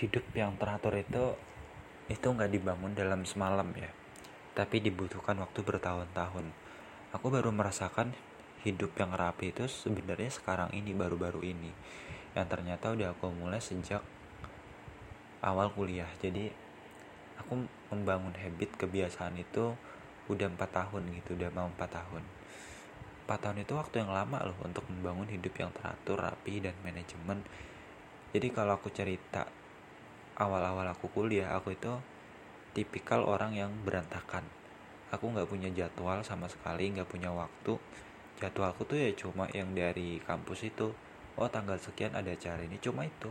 hidup yang teratur itu itu nggak dibangun dalam semalam ya. Tapi dibutuhkan waktu bertahun-tahun. Aku baru merasakan hidup yang rapi itu sebenarnya sekarang ini baru-baru ini. Yang ternyata udah aku mulai sejak awal kuliah. Jadi aku membangun habit kebiasaan itu udah empat tahun gitu udah mau empat tahun. Empat tahun itu waktu yang lama loh untuk membangun hidup yang teratur rapi dan manajemen. Jadi kalau aku cerita awal-awal aku kuliah aku itu tipikal orang yang berantakan. Aku nggak punya jadwal sama sekali nggak punya waktu. Jadwalku tuh ya cuma yang dari kampus itu. Oh tanggal sekian ada acara ini cuma itu.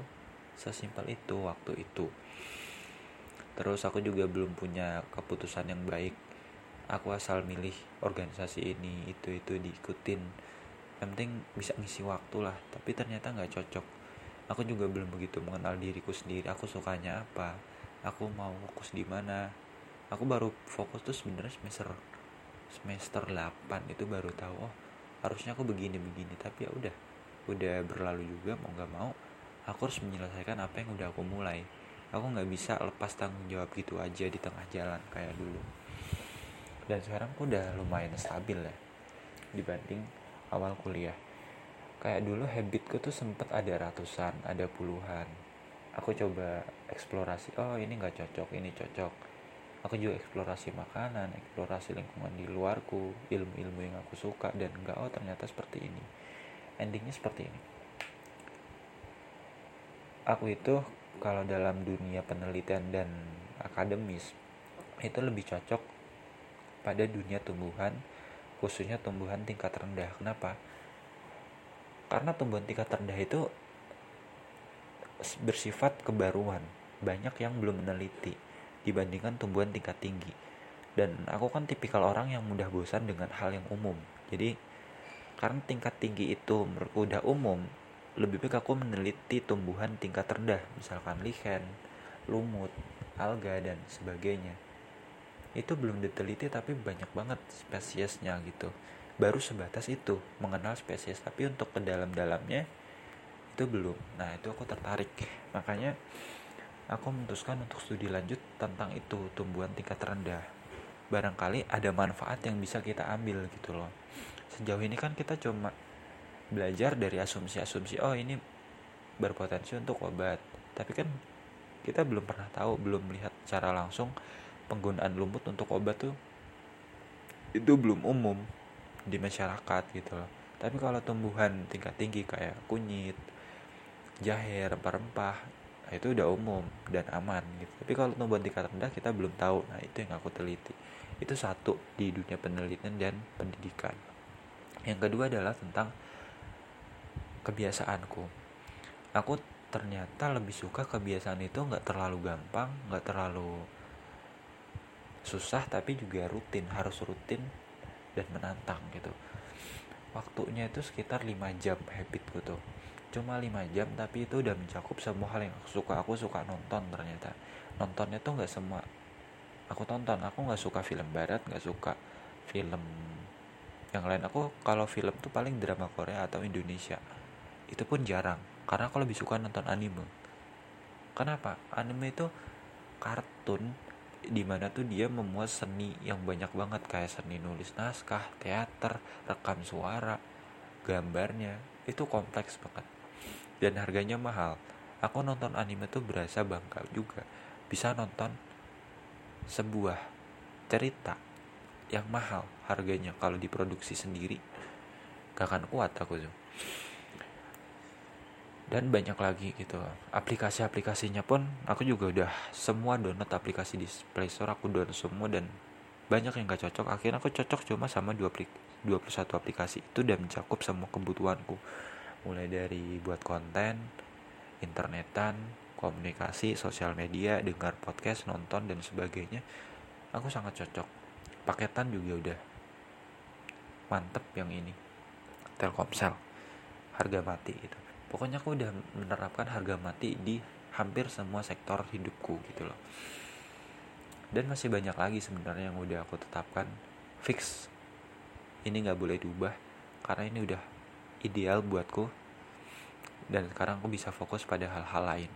Sesimpel itu waktu itu. Terus aku juga belum punya keputusan yang baik. Aku asal milih organisasi ini itu itu diikutin. Yang penting bisa ngisi waktu lah tapi ternyata nggak cocok aku juga belum begitu mengenal diriku sendiri. Aku sukanya apa? Aku mau fokus di mana? Aku baru fokus tuh sebenarnya semester semester 8 itu baru tahu oh harusnya aku begini begini tapi ya udah udah berlalu juga mau nggak mau aku harus menyelesaikan apa yang udah aku mulai. Aku nggak bisa lepas tanggung jawab gitu aja di tengah jalan kayak dulu. Dan sekarang aku udah lumayan stabil ya dibanding awal kuliah kayak dulu habitku tuh sempet ada ratusan ada puluhan. Aku coba eksplorasi oh ini nggak cocok ini cocok. Aku juga eksplorasi makanan eksplorasi lingkungan di luarku ilmu-ilmu yang aku suka dan enggak oh ternyata seperti ini. Endingnya seperti ini. Aku itu kalau dalam dunia penelitian dan akademis itu lebih cocok pada dunia tumbuhan khususnya tumbuhan tingkat rendah. Kenapa karena tumbuhan tingkat rendah itu bersifat kebaruan. Banyak yang belum meneliti dibandingkan tumbuhan tingkat tinggi. Dan aku kan tipikal orang yang mudah bosan dengan hal yang umum. Jadi karena tingkat tinggi itu udah umum lebih baik aku meneliti tumbuhan tingkat rendah. Misalkan lichen lumut alga dan sebagainya. Itu belum diteliti tapi banyak banget spesiesnya gitu baru sebatas itu mengenal spesies. Tapi untuk ke dalam-dalamnya itu belum. Nah itu aku tertarik. Makanya aku memutuskan untuk studi lanjut tentang itu tumbuhan tingkat rendah. Barangkali ada manfaat yang bisa kita ambil gitu loh. Sejauh ini kan kita cuma belajar dari asumsi-asumsi oh ini berpotensi untuk obat. Tapi kan kita belum pernah tahu belum melihat cara langsung penggunaan lumut untuk obat tuh itu belum umum di masyarakat gitu loh. Tapi kalau tumbuhan tingkat tinggi kayak kunyit jahe rempah-rempah nah itu udah umum dan aman gitu. Tapi kalau tumbuhan tingkat rendah kita belum tahu. Nah itu yang aku teliti. Itu satu di dunia penelitian dan pendidikan. Yang kedua adalah tentang kebiasaanku. Aku ternyata lebih suka kebiasaan itu nggak terlalu gampang nggak terlalu susah tapi juga rutin harus rutin dan menantang gitu. Waktunya itu sekitar 5 jam habitku tuh. Cuma 5 jam tapi itu udah mencakup semua hal yang aku suka. Aku suka nonton ternyata. Nontonnya tuh nggak semua. Aku tonton aku nggak suka film barat nggak suka film yang lain. Aku kalau film tuh paling drama Korea atau Indonesia. Itu pun jarang karena aku lebih suka nonton anime. Kenapa? Anime itu kartun di mana tuh dia memuat seni yang banyak banget kayak seni nulis naskah, teater, rekam suara, gambarnya. Itu kompleks banget. Dan harganya mahal. Aku nonton anime tuh berasa bangga juga. Bisa nonton sebuah cerita yang mahal harganya kalau diproduksi sendiri. Gak akan kuat aku tuh dan banyak lagi gitu. Aplikasi-aplikasinya pun aku juga udah semua download aplikasi di Play Store aku download semua dan banyak yang gak cocok. Akhirnya aku cocok cuma sama 21 aplikasi. Itu udah mencakup semua kebutuhanku. Mulai dari buat konten internetan komunikasi sosial media dengar podcast nonton dan sebagainya. Aku sangat cocok. Paketan juga udah mantep yang ini. Telkomsel. Harga mati gitu pokoknya aku udah menerapkan harga mati di hampir semua sektor hidupku gitu loh. Dan masih banyak lagi sebenarnya yang udah aku tetapkan. Fix. Ini nggak boleh diubah karena ini udah ideal buatku. Dan sekarang aku bisa fokus pada hal-hal lain